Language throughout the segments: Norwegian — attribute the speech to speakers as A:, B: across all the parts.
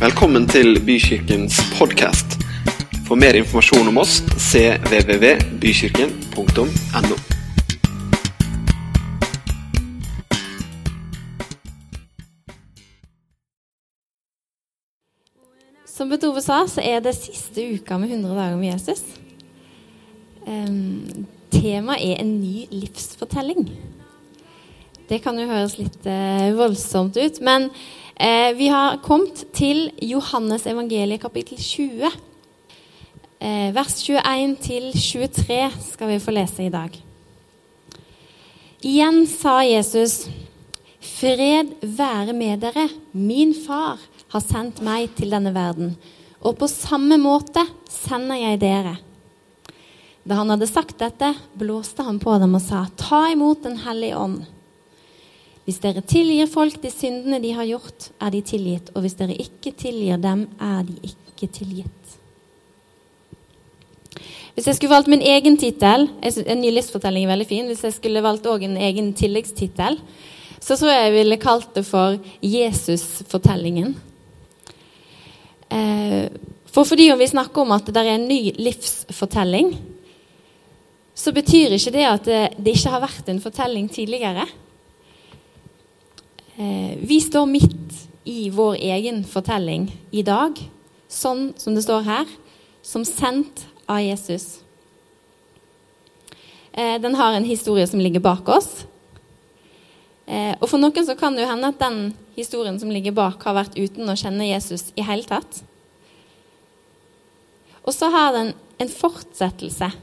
A: Velkommen til Bykirkens podkast. For mer informasjon om oss cvvvbykirken.no.
B: Som Betove sa, så er det siste uka med 100 dager med Jesus. Um, Temaet er en ny livsfortelling. Det kan jo høres litt uh, voldsomt ut, men uh, vi har kommet til Johannes evangeliet kapittel 20. Eh, vers 21 til 23 skal vi få lese i dag. Igjen sa Jesus, 'Fred være med dere. Min far har sendt meg til denne verden, og på samme måte sender jeg dere.' Da han hadde sagt dette, blåste han på dem og sa, 'Ta imot Den hellige ånd.' Hvis dere tilgir folk de syndene de har gjort, er de tilgitt. Og hvis dere ikke tilgir dem, er de ikke tilgitt. Hvis jeg skulle valgt min egen tittel En ny livsfortelling er veldig fin. Hvis jeg skulle valgt òg en egen tilleggstittel, så tror jeg jeg ville kalt det for Jesusfortellingen. Eh, for fordi om vi snakker om at det er en ny livsfortelling, så betyr ikke det at det, det ikke har vært en fortelling tidligere. Eh, vi står midt i vår egen fortelling i dag, sånn som det står her, som sendt av Jesus. Eh, den har en historie som ligger bak oss. Eh, og For noen så kan det jo hende at den historien som ligger bak, har vært uten å kjenne Jesus i hele tatt. Og så har den en fortsettelse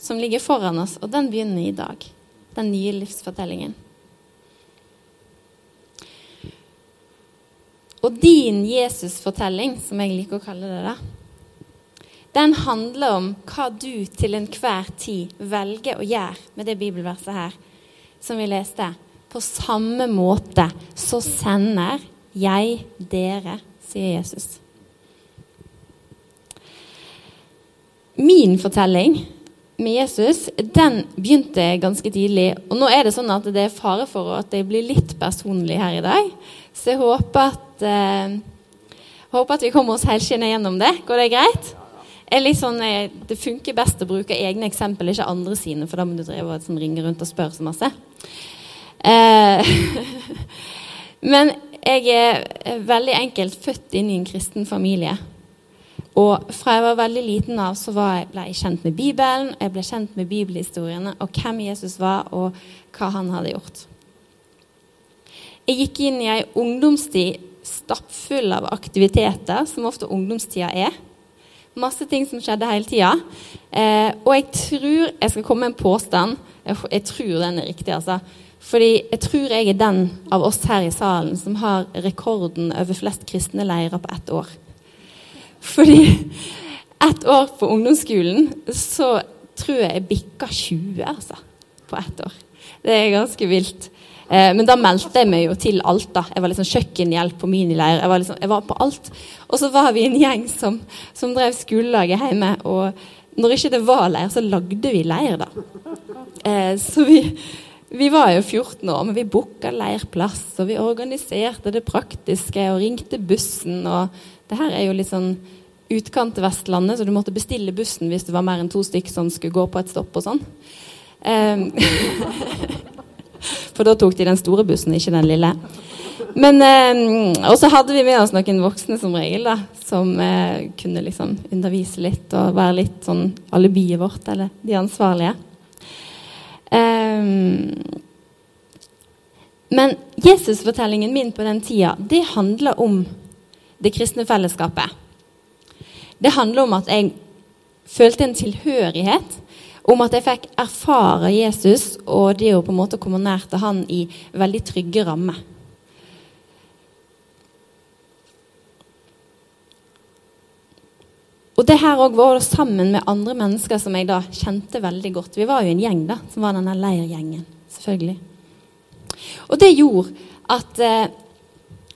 B: som ligger foran oss, og den begynner i dag. Den nye livsfortellingen. Og din Jesusfortelling, som jeg liker å kalle det, da, den handler om hva du til enhver tid velger å gjøre med det bibelverset her som vi leste. På samme måte så sender jeg dere, sier Jesus. Min fortelling med Jesus den begynte ganske tidlig. Og nå er det sånn at det er fare for at jeg blir litt personlig her i dag. Så jeg håper at, eh, håper at vi kommer oss helskinnet gjennom det. Går det greit? Sånn, eh, det funker best å bruke egne eksempel, ikke andre sine, for da må du drive og sånn, ringe rundt og spørre så masse. Eh, men jeg er veldig enkelt født inn i en kristen familie. Og fra jeg var veldig liten av, så jeg, ble jeg kjent med Bibelen, jeg ble kjent med bibelhistoriene og hvem Jesus var, og hva han hadde gjort. Jeg gikk inn i ei ungdomstid stappfull av aktiviteter, som ofte ungdomstida er. Masse ting som skjedde hele tida. Eh, og jeg tror jeg skal komme med en påstand. Jeg, jeg, tror den er riktig, altså. Fordi jeg tror jeg er den av oss her i salen som har rekorden over flest kristne leirer på ett år. Fordi ett år på ungdomsskolen så tror jeg jeg bikka 20, altså. På ett år. Det er ganske vilt. Eh, men da meldte jeg meg jo til alt. da. Jeg var liksom kjøkkenhjelp på minileir. Jeg var, liksom, jeg var på alt. Og så var vi en gjeng som, som drev skolelaget hjemme. Og når ikke det var leir, så lagde vi leir, da. Eh, så vi, vi var jo 14 år, men vi booka leirplass, og vi organiserte det praktiske og ringte bussen. og det her er jo litt sånn utkant til Vestlandet, så du måtte bestille bussen hvis det var mer enn to stykker som skulle gå på et stopp og sånn. Um, For da tok de den store bussen, ikke den lille. Men, eh, Og så hadde vi med oss noen voksne som regel, da, som eh, kunne liksom undervise litt og være litt sånn alibiet vårt, eller de ansvarlige. Eh, men Jesusfortellingen min på den tida, det handler om det kristne fellesskapet. Det handler om at jeg følte en tilhørighet om at jeg fikk erfare Jesus og det å på en måte komme nær til han i veldig trygge rammer. Og det her òg var sammen med andre mennesker som jeg da kjente veldig godt. Vi var jo en gjeng da, som var denne leirgjengen. selvfølgelig. Og det gjorde at eh,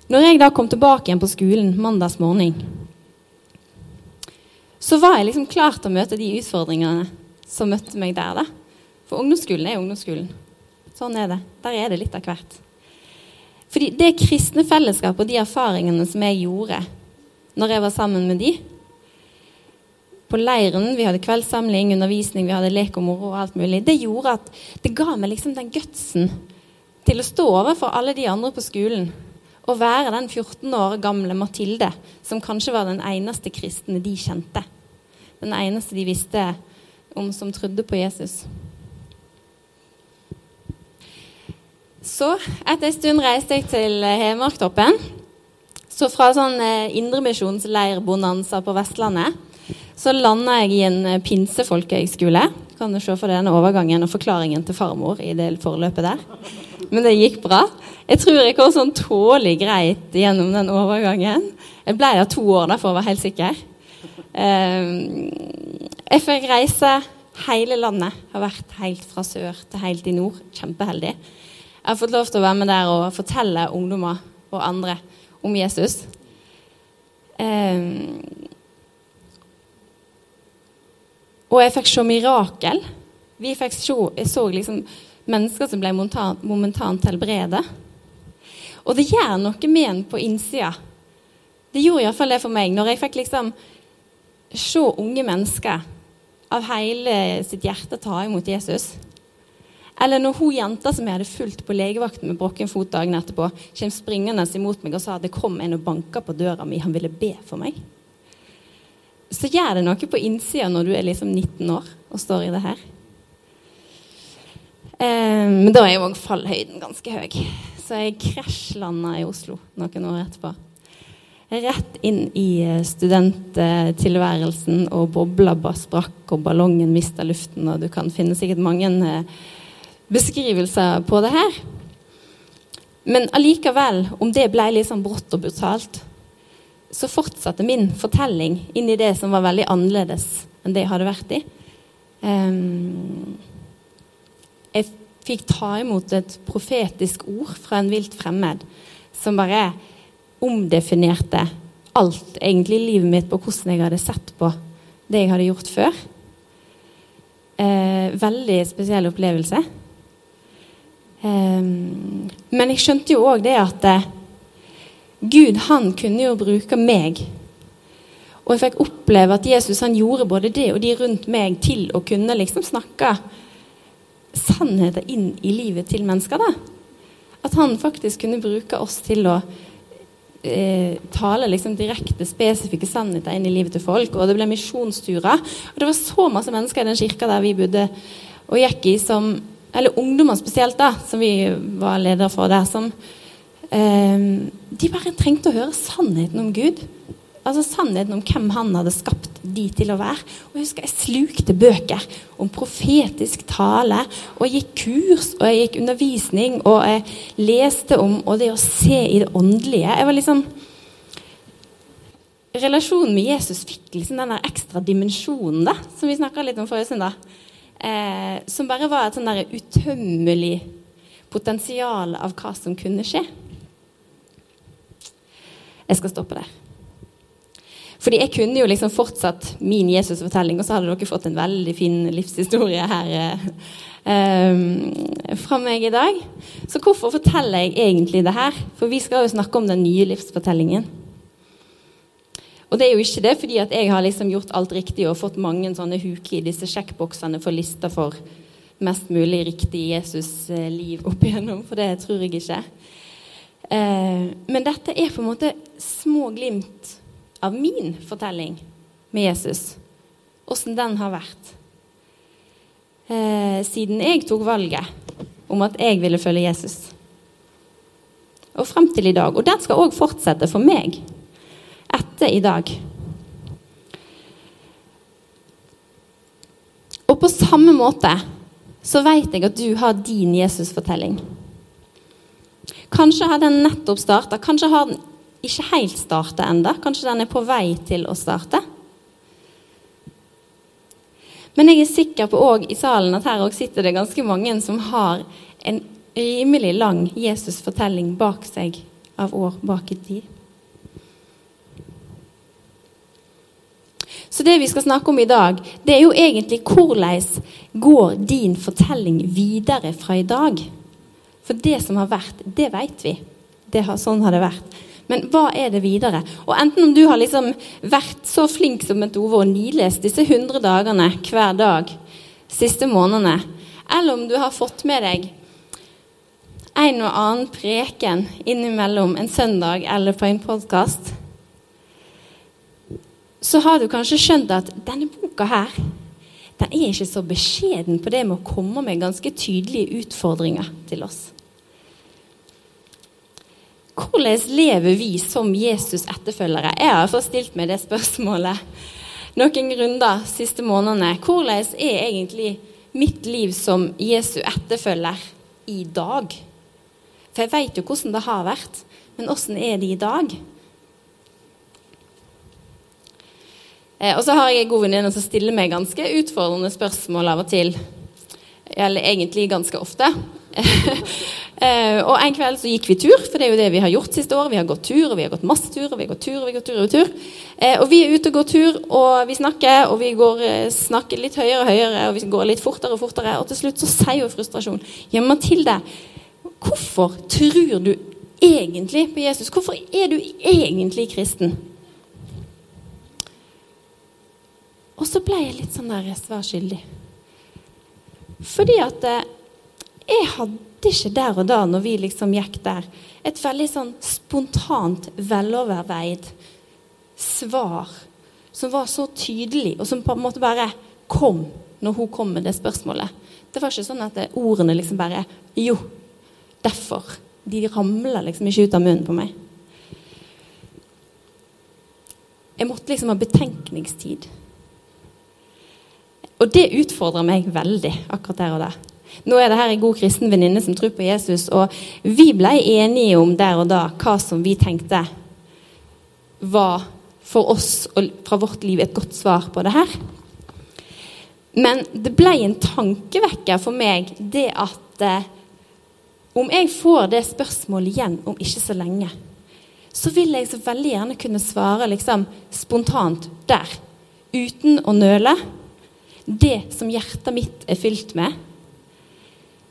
B: når jeg da kom tilbake igjen på skolen mandags morgen, så var jeg liksom klar til å møte de utfordringene som møtte meg der. da. For ungdomsskolen er ungdomsskolen. Sånn er det. Der er det litt av hvert. Fordi det kristne fellesskapet og de erfaringene som jeg gjorde når jeg var sammen med de. På leiren, vi hadde kveldssamling, undervisning, vi hadde lek og moro og alt mulig. Det gjorde at det ga meg liksom den gutsen til å stå overfor alle de andre på skolen og være den 14 år gamle Mathilde som kanskje var den eneste kristne de kjente. Den eneste de visste om som trodde på Jesus. Så etter en stund reiste jeg til Hedmarktoppen. Så fra sånn eh, indremisjonsleirbonanza på Vestlandet så landa jeg i en eh, pinsefolkehøgskole. Kan du se for denne overgangen og forklaringen til farmor i det forløpet der. Men det gikk bra. Jeg tror jeg kom sånn tålelig greit gjennom den overgangen. Jeg ble der to år der for å være helt sikker. Ehm, jeg fikk reise hele landet. Har vært helt fra sør til helt i nord. Kjempeheldig. Jeg har fått lov til å være med der og fortelle ungdommer og andre om Jesus. Um, og jeg fikk se mirakel. Vi fikk se, jeg så liksom mennesker som ble momentant helbredet. Og det gjør noe med en på innsida. Det gjorde iallfall det for meg. Når jeg fikk liksom se unge mennesker av hele sitt hjerte ta imot Jesus. Eller når hun jenta som jeg hadde fulgt på legevakten med brokken fot dagen etterpå, kom springende imot meg og sa at det kom en og banka på døra mi, han ville be for meg. Så gjør det noe på innsida når du er liksom 19 år og står i det her. Eh, men da er jo òg fallhøyden ganske høy, så jeg krasjlanda i Oslo noen år etterpå. Rett inn i eh, studenttilværelsen, og bobla sprakk, og ballongen mista luften, og du kan finne sikkert mange eh, beskrivelser på det her. Men allikevel, om det ble sånn brått og brutalt, så fortsatte min fortelling inn i det som var veldig annerledes enn det jeg hadde vært i. Um, jeg fikk ta imot et profetisk ord fra en vilt fremmed som bare omdefinerte alt egentlig i livet mitt på hvordan jeg hadde sett på det jeg hadde gjort før. Eh, veldig spesiell opplevelse. Eh, men jeg skjønte jo òg det at eh, Gud han kunne jo bruke meg. Og jeg fikk oppleve at Jesus han gjorde både det og de rundt meg til å kunne liksom snakke sannheter inn i livet til mennesker. da. At han faktisk kunne bruke oss til å eh, tale liksom direkte spesifikke sannheter inn i livet til folk. Og det ble misjonsturer. Og det var så masse mennesker i den kirka der vi bodde og gikk i, som eller ungdommer spesielt, da, som vi var leder for der, som eh, De bare trengte å høre sannheten om Gud. Altså sannheten om hvem han hadde skapt de til å være. Og Jeg husker jeg slukte bøker om profetisk tale, og jeg gikk kurs og jeg gikk undervisning, og jeg leste om og det å se i det åndelige. Jeg var liksom Relasjonen med Jesus fikk liksom den ekstra dimensjonen da, som vi snakka litt om forrige søndag. Eh, som bare var et sånn der utømmelig potensial av hva som kunne skje. Jeg skal stoppe der. Fordi jeg kunne jo liksom fortsatt min Jesus-fortelling, og så hadde dere fått en veldig fin livshistorie her eh, fra meg i dag. Så hvorfor forteller jeg egentlig det her? For vi skal jo snakke om den nye livsfortellingen. Og det er jo ikke det fordi at jeg har liksom gjort alt riktig og fått mange sånne huker i disse sjekkboksene for lister for mest mulig riktig Jesus-liv opp igjennom, for det tror jeg ikke. Eh, men dette er på en måte små glimt av min fortelling med Jesus. Åssen den har vært. Eh, siden jeg tok valget om at jeg ville følge Jesus. Og frem til i dag. Og den skal òg fortsette for meg etter i dag. Og på samme måte så vet jeg at du har din Jesus-fortelling. Kanskje har den nettopp starta, kanskje har den ikke helt starta ennå. Kanskje den er på vei til å starte. Men jeg er sikker på òg i salen at her sitter det ganske mange som har en rimelig lang Jesus-fortelling bak seg av år bak i tid. Så det vi skal snakke om i dag, det er jo egentlig hvordan går din fortelling videre fra i dag? For det som har vært, det vet vi. Det har, sånn har det vært. Men hva er det videre? Og enten om du har liksom vært så flink som et Ove og nilest disse 100 dagene hver dag siste månedene, eller om du har fått med deg en og annen preken innimellom en søndag eller på en podkast, så har du kanskje skjønt at denne boka her den er ikke så beskjeden på det med å komme med ganske tydelige utfordringer til oss. Hvordan lever vi som Jesus etterfølgere? Jeg har fått stilt meg det spørsmålet noen runder siste månedene. Hvordan er egentlig mitt liv som Jesu etterfølger i dag? For jeg vet jo hvordan det har vært, men hvordan er det i dag? Eh, og så har jeg en god venninne som stiller meg ganske utfordrende spørsmål av og til. Eller egentlig ganske ofte. Eh, og en kveld så gikk vi tur, for det er jo det vi har gjort siste år. Vi har gått tur, og vi har gått masse tur, og vi har gått tur, og vi har gått tur. Og, tur. Eh, og vi er ute og går tur, og vi snakker, og vi går, snakker litt høyere og høyere, og vi går litt fortere og fortere, og til slutt så sier jo frustrasjon Ja, Mathilde, hvorfor tror du egentlig på Jesus? Hvorfor er du egentlig kristen? Og så ble jeg litt sånn der svar skyldig. Fordi at eh, jeg hadde ikke der og da, når vi liksom gikk der, et veldig sånn spontant, veloverveid svar som var så tydelig, og som på en måte bare kom når hun kom med det spørsmålet. Det var ikke sånn at ordene liksom bare Jo, derfor. De ramla liksom ikke ut av munnen på meg. Jeg måtte liksom ha betenkningstid. Og det utfordrer meg veldig akkurat der og der. Nå er det her en god kristen venninne som tror på Jesus, og vi ble enige om der og da hva som vi tenkte var for oss og fra vårt liv et godt svar på det her. Men det ble en tankevekker for meg det at eh, om jeg får det spørsmålet igjen om ikke så lenge, så vil jeg så veldig gjerne kunne svare liksom spontant der, uten å nøle det som hjertet mitt er fylt med,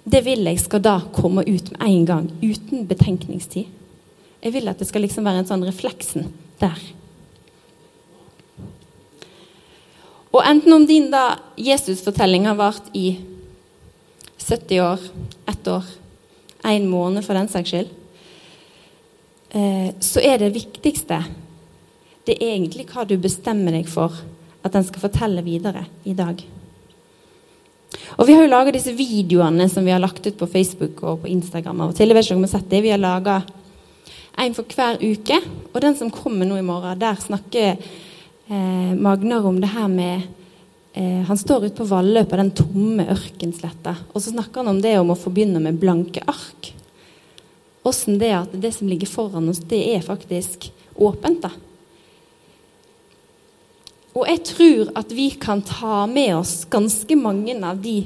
B: det vil jeg skal da komme ut med en gang, uten betenkningstid. Jeg vil at det skal liksom være en sånn refleksen der. Og enten om din da Jesus-fortelling har vart i 70 år, ett år, en måned for den saks skyld, eh, så er det viktigste det er egentlig hva du bestemmer deg for at den skal fortelle videre i dag. Og Vi har jo laga disse videoene som vi har lagt ut på Facebook og på Instagram. og til. Jeg om sett det. Vi har laga en for hver uke. Og den som kommer nå i morgen, der snakker eh, Magnar om det her med eh, Han står ute på Vallø på den tomme ørkensletta. Og så snakker han om det om å få begynne med blanke ark. Åssen det at det som ligger foran oss, det er faktisk åpent. da. Og jeg tror at vi kan ta med oss ganske mange av de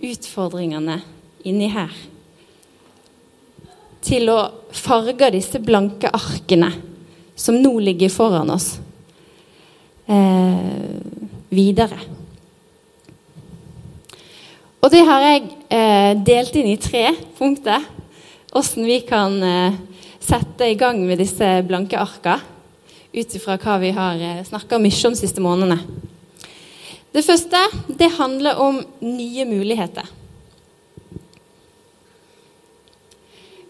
B: utfordringene inni her. Til å farge disse blanke arkene som nå ligger foran oss, eh, videre. Og det har jeg eh, delt inn i tre punkter. Åssen vi kan eh, sette i gang med disse blanke arka ut ifra hva vi har eh, snakka mye om de siste månedene. Det første det handler om nye muligheter.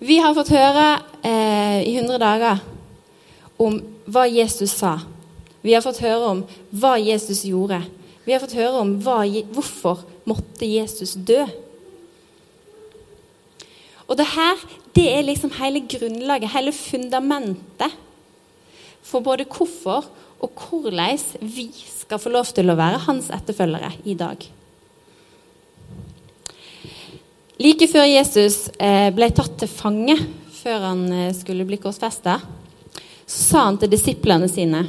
B: Vi har fått høre eh, i 100 dager om hva Jesus sa. Vi har fått høre om hva Jesus gjorde. Vi har fått høre om hva, hvorfor måtte Jesus dø. Og det her det er liksom hele grunnlaget, hele fundamentet for både hvorfor og hvordan vi skal få lov til å være hans etterfølgere i dag. Like før Jesus eh, ble tatt til fange, før han eh, skulle bli korsfesta, så sa han til disiplene sine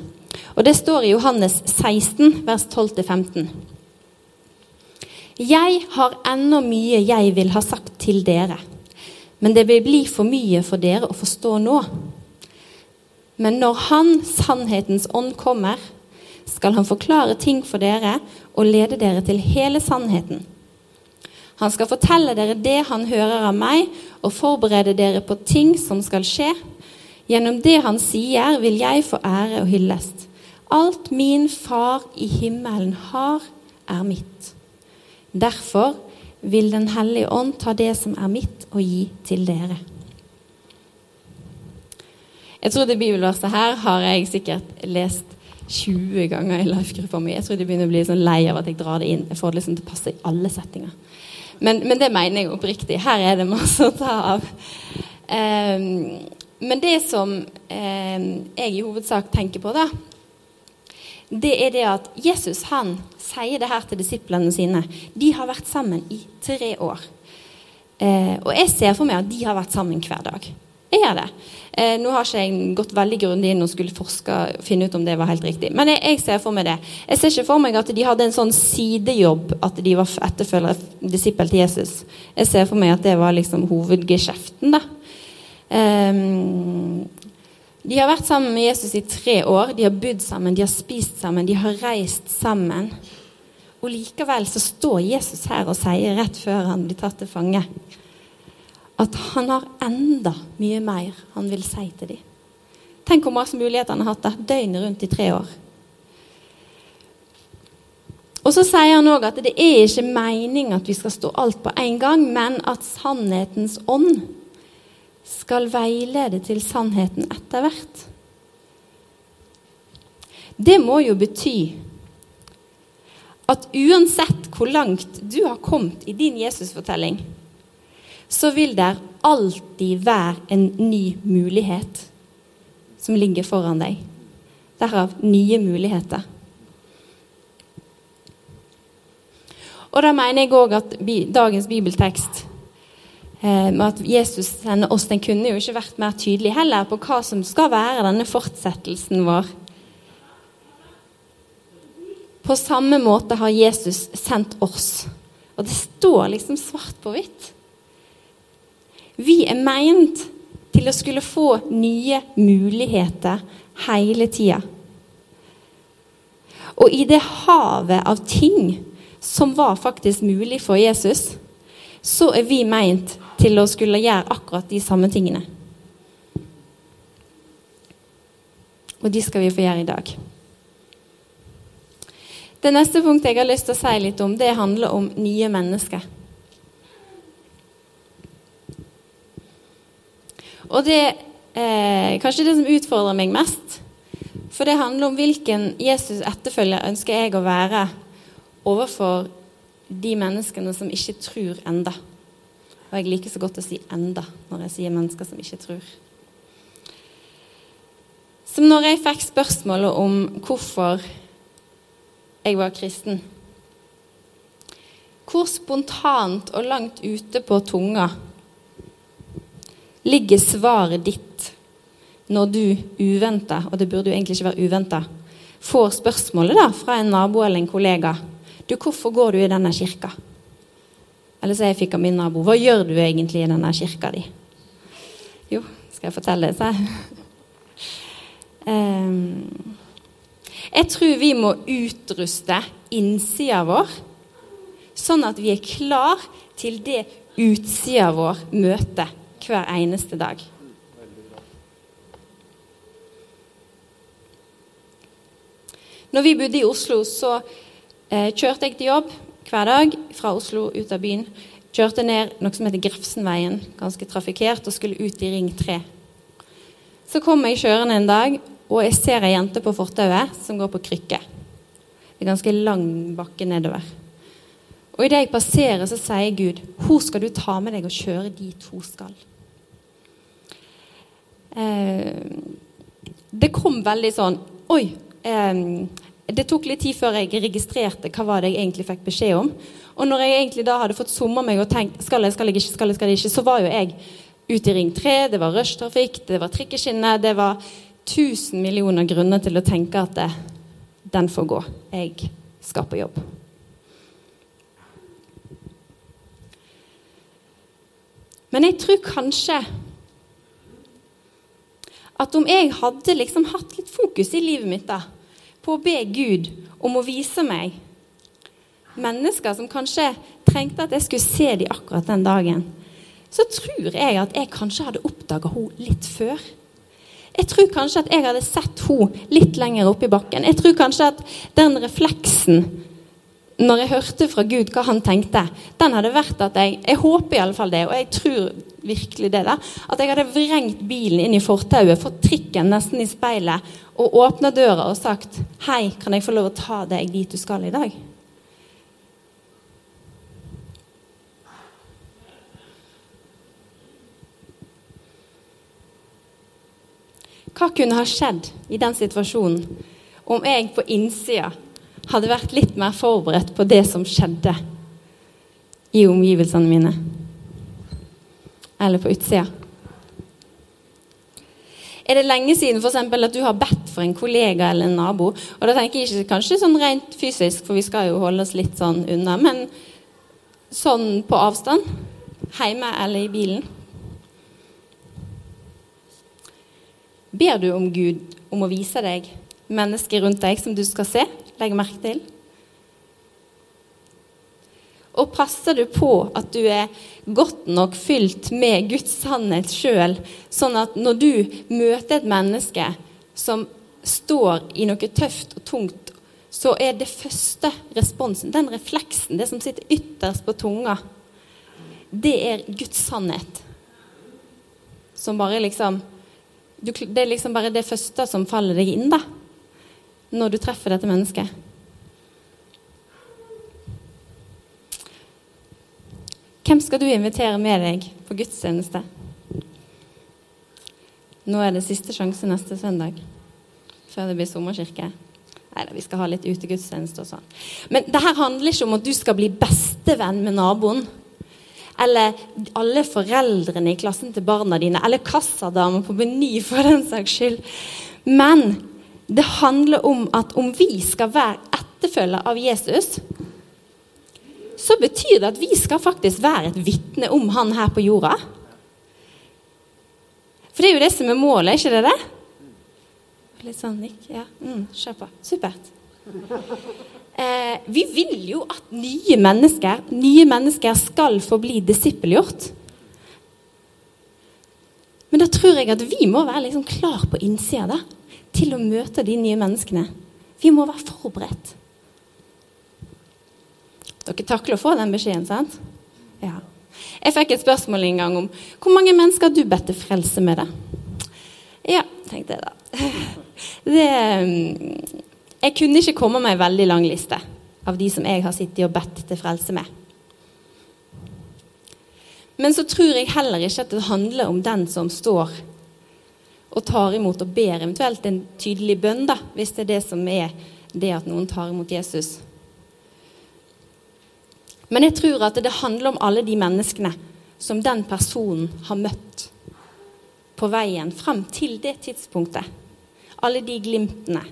B: Og det står i Johannes 16, vers 12-15. Jeg har ennå mye jeg vil ha sagt til dere, men det vil bli for mye for dere å forstå nå. Men når Han, sannhetens ånd, kommer, skal han forklare ting for dere og lede dere til hele sannheten. Han skal fortelle dere det han hører av meg, og forberede dere på ting som skal skje. Gjennom det han sier, vil jeg få ære og hyllest. Alt min far i himmelen har, er mitt. Derfor vil Den hellige ånd ta det som er mitt, og gi til dere. Jeg tror det bibelverset her har jeg sikkert lest 20 ganger i life-gruppa mi. Jeg tror de begynner å bli sånn lei av at jeg drar det inn. Jeg får det liksom til å passe i alle settinger. Men, men, det mener jeg oppriktig. Her er det masse å ta av. Um, men det som um, jeg i hovedsak tenker på, da, det er det at Jesus han sier det her til disiplene sine. De har vært sammen i tre år. Uh, og jeg ser for meg at de har vært sammen hver dag. Jeg gjør det. Eh, nå har ikke jeg gått veldig grundig inn og skulle forske finne ut om det var helt riktig. Men jeg, jeg, ser for meg det. Jeg ser ikke for meg at de hadde en sånn sidejobb at de var etterfølgere disippel til Jesus. Jeg ser for meg at det var liksom hovedgeskjeften, da. Um, de har vært sammen med Jesus i tre år. De har bodd sammen, de har spist sammen, de har reist sammen. Og likevel så står Jesus her og sier rett før han blir tatt til fange at han har enda mye mer han vil si til dem. Tenk hvor masse muligheter han har hatt der døgnet rundt i tre år. Og så sier han òg at det er ikke meninga at vi skal stå alt på en gang, men at sannhetens ånd skal veilede til sannheten etter hvert. Det må jo bety at uansett hvor langt du har kommet i din Jesusfortelling, så vil det alltid være en ny mulighet som ligger foran deg. Derav nye muligheter. Og da mener jeg òg at dagens bibeltekst eh, med at Jesus sender oss, den kunne jo ikke vært mer tydelig heller på hva som skal være denne fortsettelsen vår. På samme måte har Jesus sendt oss. Og det står liksom svart på hvitt. Vi er meint til å skulle få nye muligheter hele tida. Og i det havet av ting som var faktisk mulig for Jesus, så er vi meint til å skulle gjøre akkurat de samme tingene. Og de skal vi få gjøre i dag. Det neste punktet jeg har lyst til å si litt om, det handler om nye mennesker. Og det er eh, kanskje det som utfordrer meg mest. For det handler om hvilken Jesus etterfølger ønsker jeg å være overfor de menneskene som ikke tror enda. Og jeg liker så godt å si 'enda' når jeg sier mennesker som ikke tror. Som når jeg fikk spørsmålet om hvorfor jeg var kristen. Hvor spontant og langt ute på tunga ligger svaret ditt når du uventa, og det burde jo egentlig ikke være uventa, får spørsmålet da fra en nabo eller en kollega du, 'Hvorfor går du i denne kirka?' Eller så jeg fikk av min nabo 'Hva gjør du egentlig i denne kirka di?' Jo, skal jeg fortelle det, sa um, Jeg tror vi må utruste innsida vår, sånn at vi er klar til det utsida vår møter hver eneste dag. Når vi bodde i Oslo, så eh, kjørte jeg til jobb hver dag fra Oslo ut av byen. Kjørte ned noe som heter Grefsenveien, ganske trafikkert, og skulle ut i Ring 3. Så kom jeg kjørende en dag, og jeg ser ei jente på fortauet som går på krykke. Det er ganske lang bakke nedover. Og idet jeg passerer, så sier Gud, 'Hvor skal du ta med deg og kjøre dit hun skal'. Eh, det kom veldig sånn Oi! Eh, det tok litt tid før jeg registrerte hva var det jeg egentlig fikk beskjed om. Og når jeg egentlig da hadde fått summa meg og tenkt skal jeg, skal jeg ikke, skal jeg, skal jeg ikke, så var jo jeg ute i Ring 3, det var rushtrafikk, det var trikkeskinner, det var tusen millioner grunner til å tenke at det, den får gå. Jeg skal på jobb. Men jeg tror kanskje at om jeg hadde liksom hatt litt fokus i livet mitt da, på å be Gud om å vise meg mennesker som kanskje trengte at jeg skulle se dem akkurat den dagen, så tror jeg at jeg kanskje hadde oppdaga henne litt før. Jeg tror kanskje at jeg hadde sett henne litt lenger oppe i bakken. Jeg tror kanskje at den refleksen når jeg hørte fra Gud hva han tenkte, den hadde vært at jeg Jeg håper i alle fall det, og jeg tror virkelig det, da. At jeg hadde vrengt bilen inn i fortauet, fått trikken nesten i speilet og åpna døra og sagt Hei, kan jeg få lov å ta deg dit du skal i dag? Hva kunne ha skjedd i den situasjonen om jeg på innsida hadde vært litt mer forberedt på det som skjedde i omgivelsene mine? Eller på utsida? Er det lenge siden for eksempel, at du har bedt for en kollega eller en nabo? Og da tenker jeg ikke kanskje sånn rent fysisk, for vi skal jo holde oss litt sånn unna, men sånn på avstand? Hjemme eller i bilen? Ber du om Gud om å vise deg mennesker rundt deg som du skal se, legge merke til? Og passer du på at du er godt nok fylt med Guds sannhet sjøl, sånn at når du møter et menneske som står i noe tøft og tungt, så er det første responsen, den refleksen, det som sitter ytterst på tunga, det er Guds sannhet. Som bare liksom Det er liksom bare det første som faller deg inn, da. Når du treffer dette mennesket. Hvem skal du invitere med deg på gudstjeneste? Nå er det siste sjanse neste søndag før det blir sommerkirke. Nei vi skal ha litt utegudstjeneste og sånn. Men det her handler ikke om at du skal bli bestevenn med naboen. Eller alle foreldrene i klassen til barna dine. Eller kassadama på Meny, for den saks skyld. Men det handler om at om vi skal være etterfølger av Jesus, så betyr det at vi skal faktisk være et vitne om han her på jorda. For det er jo det som er målet, ikke det det? Litt sånn nikk. Ja. Mm, Kjør på. Supert. Eh, vi vil jo at nye mennesker, nye mennesker skal få bli disippelgjort. Men da tror jeg at vi må være liksom klar på innsida til å møte de nye menneskene. Vi må være forberedt. Dere takler å få den beskjeden, sant? Ja. Jeg fikk et spørsmål en gang om hvor mange mennesker har du bedt til frelse med det? Ja, tenkte jeg da. Det, mm, jeg kunne ikke komme med en veldig lang liste av de som jeg har sittet og bedt til frelse med. Men så tror jeg heller ikke at det handler om den som står og tar imot og ber eventuelt en tydelig bønn, da, hvis det er det som er det at noen tar imot Jesus. Men jeg tror at det handler om alle de menneskene som den personen har møtt på veien frem til det tidspunktet. Alle de glimtene.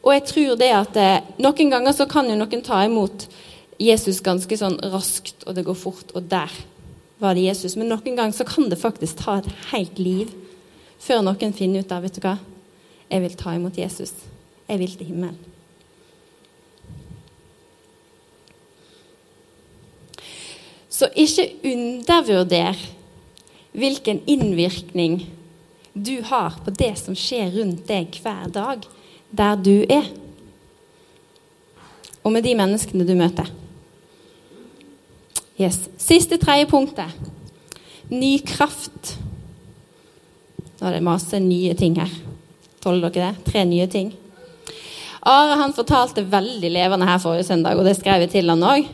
B: Og jeg tror det at eh, Noen ganger så kan jo noen ta imot Jesus ganske sånn raskt, og det går fort, og der var det Jesus. Men noen ganger så kan det faktisk ta et helt liv før noen finner ut av vet du hva, jeg vil ta imot Jesus. Jeg vil til himmelen. Så ikke undervurder hvilken innvirkning du har på det som skjer rundt deg hver dag, der du er. Og med de menneskene du møter. Yes. Siste tredje punktet. Ny kraft. Nå er det masse nye ting her. Tåler dere det? Tre nye ting. Are han fortalte veldig levende her forrige søndag, og det skrev jeg til han òg.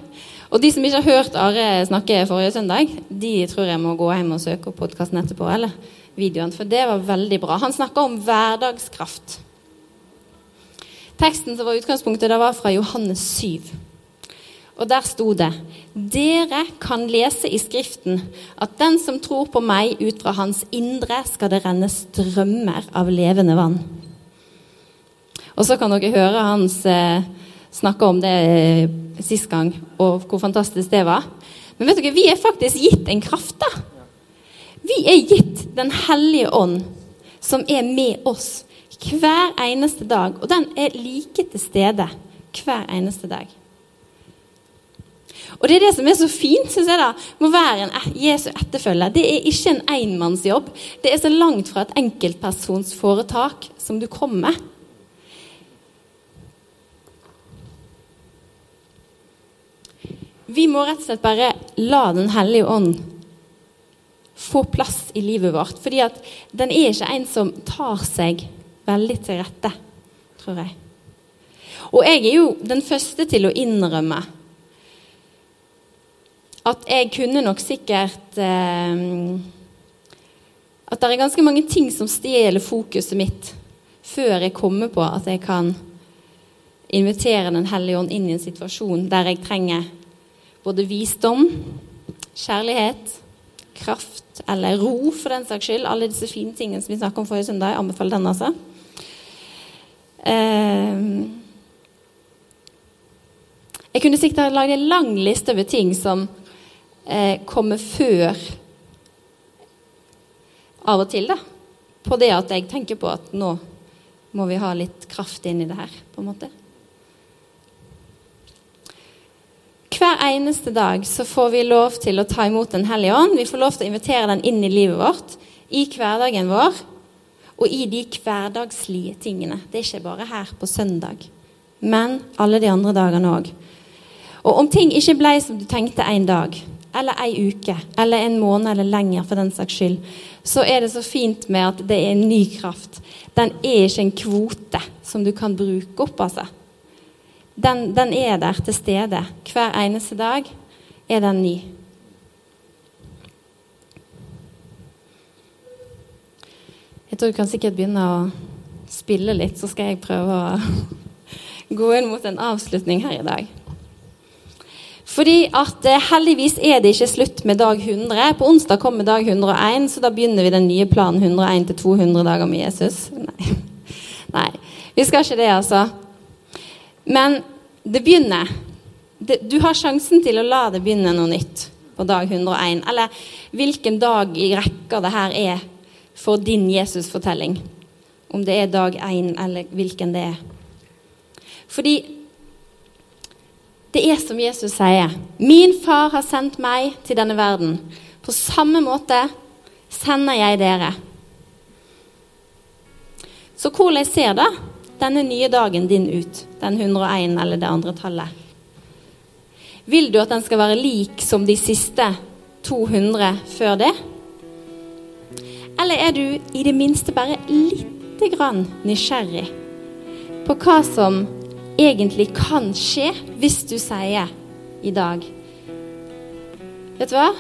B: Og de som ikke har hørt Are snakke forrige søndag, de tror jeg må gå hjem og søke opp podkasten etterpå. eller videoen, For det var veldig bra. Han snakka om hverdagskraft. Teksten som var utgangspunktet, det var fra Johannes 7. Og der sto det Dere kan lese i Skriften at den som tror på meg, ut fra hans indre skal det renne strømmer av levende vann. Og så kan dere høre hans eh, snakke om det eh, sist gang, og hvor fantastisk det var. Men vet dere, vi er faktisk gitt en kraft, da. Vi er gitt Den hellige ånd, som er med oss hver eneste dag. Og den er like til stede hver eneste dag. Og det er det som er så fint, syns jeg, da, med å være en Jesu etterfølger. Det er ikke en enmannsjobb. Det er så langt fra et enkeltpersonsforetak som du kommer. Vi må rett og slett bare la Den hellige ånd få plass i livet vårt. Fordi at den er ikke en som tar seg veldig til rette, tror jeg. Og jeg er jo den første til å innrømme at jeg kunne nok sikkert eh, At det er ganske mange ting som stjeler fokuset mitt før jeg kommer på at jeg kan invitere Den hellige ånd inn i en situasjon der jeg trenger både visdom, kjærlighet, kraft eller ro, for den saks skyld. Alle disse fine tingene som vi snakket om forrige søndag. Jeg anbefaler den, altså. Eh, jeg kunne sikkert lagd en lang liste over ting som eh, kommer før av og til, da. På det at jeg tenker på at nå må vi ha litt kraft inn i det her, på en måte. Hver eneste dag så får vi lov til å ta imot Den hellige ånd. Vi får lov til å invitere den inn i livet vårt, i hverdagen vår og i de hverdagslige tingene. Det er ikke bare her på søndag, men alle de andre dagene òg. Og om ting ikke ble som du tenkte en dag, eller ei uke, eller en måned eller lenger for den saks skyld, så er det så fint med at det er en ny kraft. Den er ikke en kvote som du kan bruke opp, altså. Den, den er der til stede. Hver eneste dag er den ny. Jeg tror du kan sikkert begynne å spille litt, så skal jeg prøve å gå inn mot en avslutning her i dag. Fordi at eh, heldigvis er det ikke slutt med dag 100. På onsdag kommer dag 101, så da begynner vi den nye planen 101 til 200 dager med Jesus. Nei. Nei, vi skal ikke det, altså. Men det begynner. Du har sjansen til å la det begynne noe nytt på dag 101. Eller hvilken dag i rekka det her er for din Jesus-fortelling. Om det er dag 1, eller hvilken det er. Fordi det er som Jesus sier. Min far har sendt meg til denne verden. På samme måte sender jeg dere. Så hvordan ser da denne nye dagen din ut? Den 101 eller det andre tallet? Vil du at den skal være lik som de siste 200 før det? Eller er du i det minste bare lite grann nysgjerrig på hva som egentlig kan skje hvis du sier i dag Vet du hva?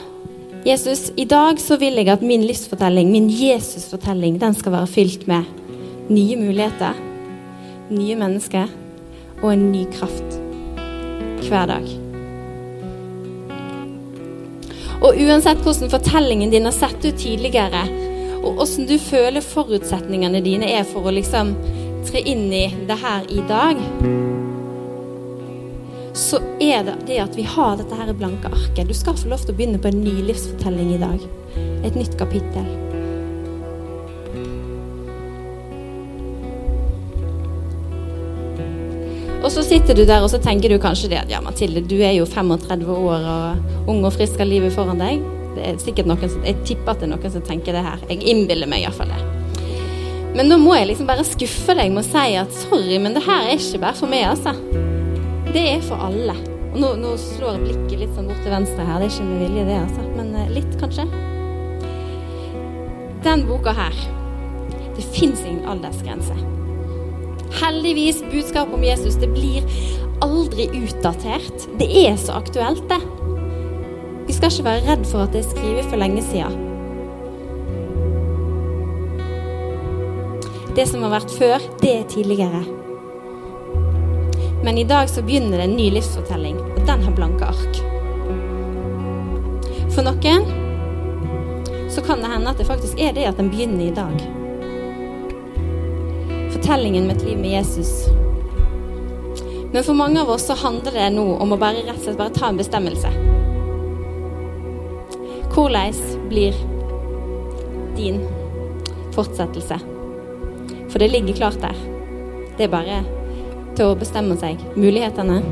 B: Jesus, i dag så vil jeg at min livsfortelling, min Jesus-fortelling, den skal være fylt med nye muligheter, nye mennesker og en ny kraft hver dag. Og uansett hvordan fortellingen din har sett ut tidligere, og hvordan du føler forutsetningene dine er for å liksom tre inn i det her i dag, så er det det at vi har dette her blanke arket. Du skal få lov til å begynne på en ny livsfortelling i dag. Et nytt kapittel. Og så sitter du der og så tenker du kanskje det at ja, Mathilde, du er jo 35 år og ung og frisk av livet foran deg. Det er sikkert noen som, Jeg tipper at det er noen som tenker det her. Jeg innbiller meg iallfall det. Men nå må jeg liksom bare skuffe deg med å si at sorry, men det her er ikke bare for meg, altså. Det er for alle. Og nå, nå slår blikket litt sånn bort til venstre her. Det er ikke med vilje, det, altså. Men eh, litt, kanskje. Den boka her Det fins ingen aldersgrense. Heldigvis, budskapet om Jesus, det blir aldri utdatert. Det er så aktuelt, det. Vi skal ikke være redd for at det er skrevet for lenge siden. Det som har vært før, det er tidligere. Men i dag så begynner det en ny livsfortelling, og den har blanke ark. For noen så kan det hende at det faktisk er det at den begynner i dag. Fortellingen med et liv med Jesus. Men for mange av oss så handler det nå om å bare rett og slett bare ta en bestemmelse. Hvordan blir din fortsettelse? For det ligger klart der. Det er bare til å bestemme seg. Mulighetene,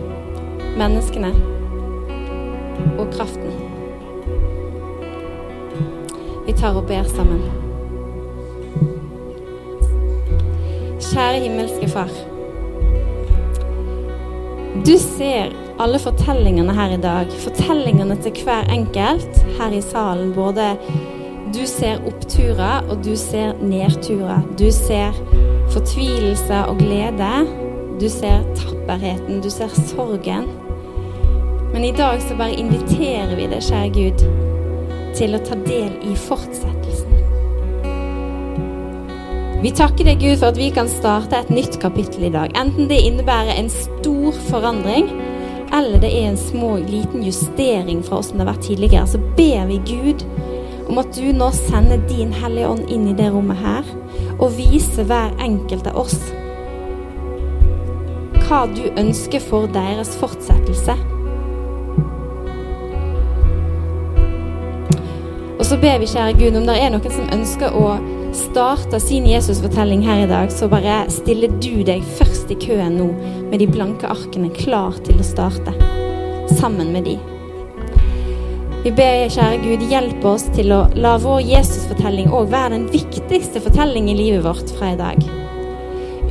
B: menneskene. og kraften. Vi tar og ber sammen. Kjære himmelske Far. Du ser alle fortellingene her i dag. Fortellingene til hver enkelt her i salen. Både du ser oppturer, og du ser nedturer. Du ser fortvilelse og glede. Du ser tapperheten. Du ser sorgen. Men i dag så bare inviterer vi deg, kjære Gud, til å ta del i fortsettelsen. Vi takker deg, Gud, for at vi kan starte et nytt kapittel i dag. Enten det innebærer en stor forandring, eller det er en små, liten justering fra åssen det har vært tidligere, så ber vi Gud om at du nå sender din Hellige Ånd inn i det rommet her, og viser hver enkelt av oss hva du ønsker for deres fortsettelse. Og så ber vi, kjære Gud, om det er noen som ønsker å starte sin Jesusfortelling her i dag, så bare stiller du deg først i køen nå med de blanke arkene klar til å starte, sammen med de. Vi ber, kjære Gud, hjelp oss til å la vår Jesusfortelling òg være den viktigste fortellingen i livet vårt fra i dag.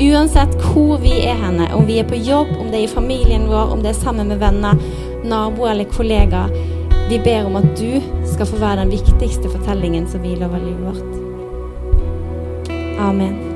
B: Uansett hvor vi er henne, om vi er på jobb, om det er i familien vår, om det er sammen med venner, naboer eller kollegaer, vi ber om at du skal få være den viktigste fortellingen som hviler over livet vårt. Amen.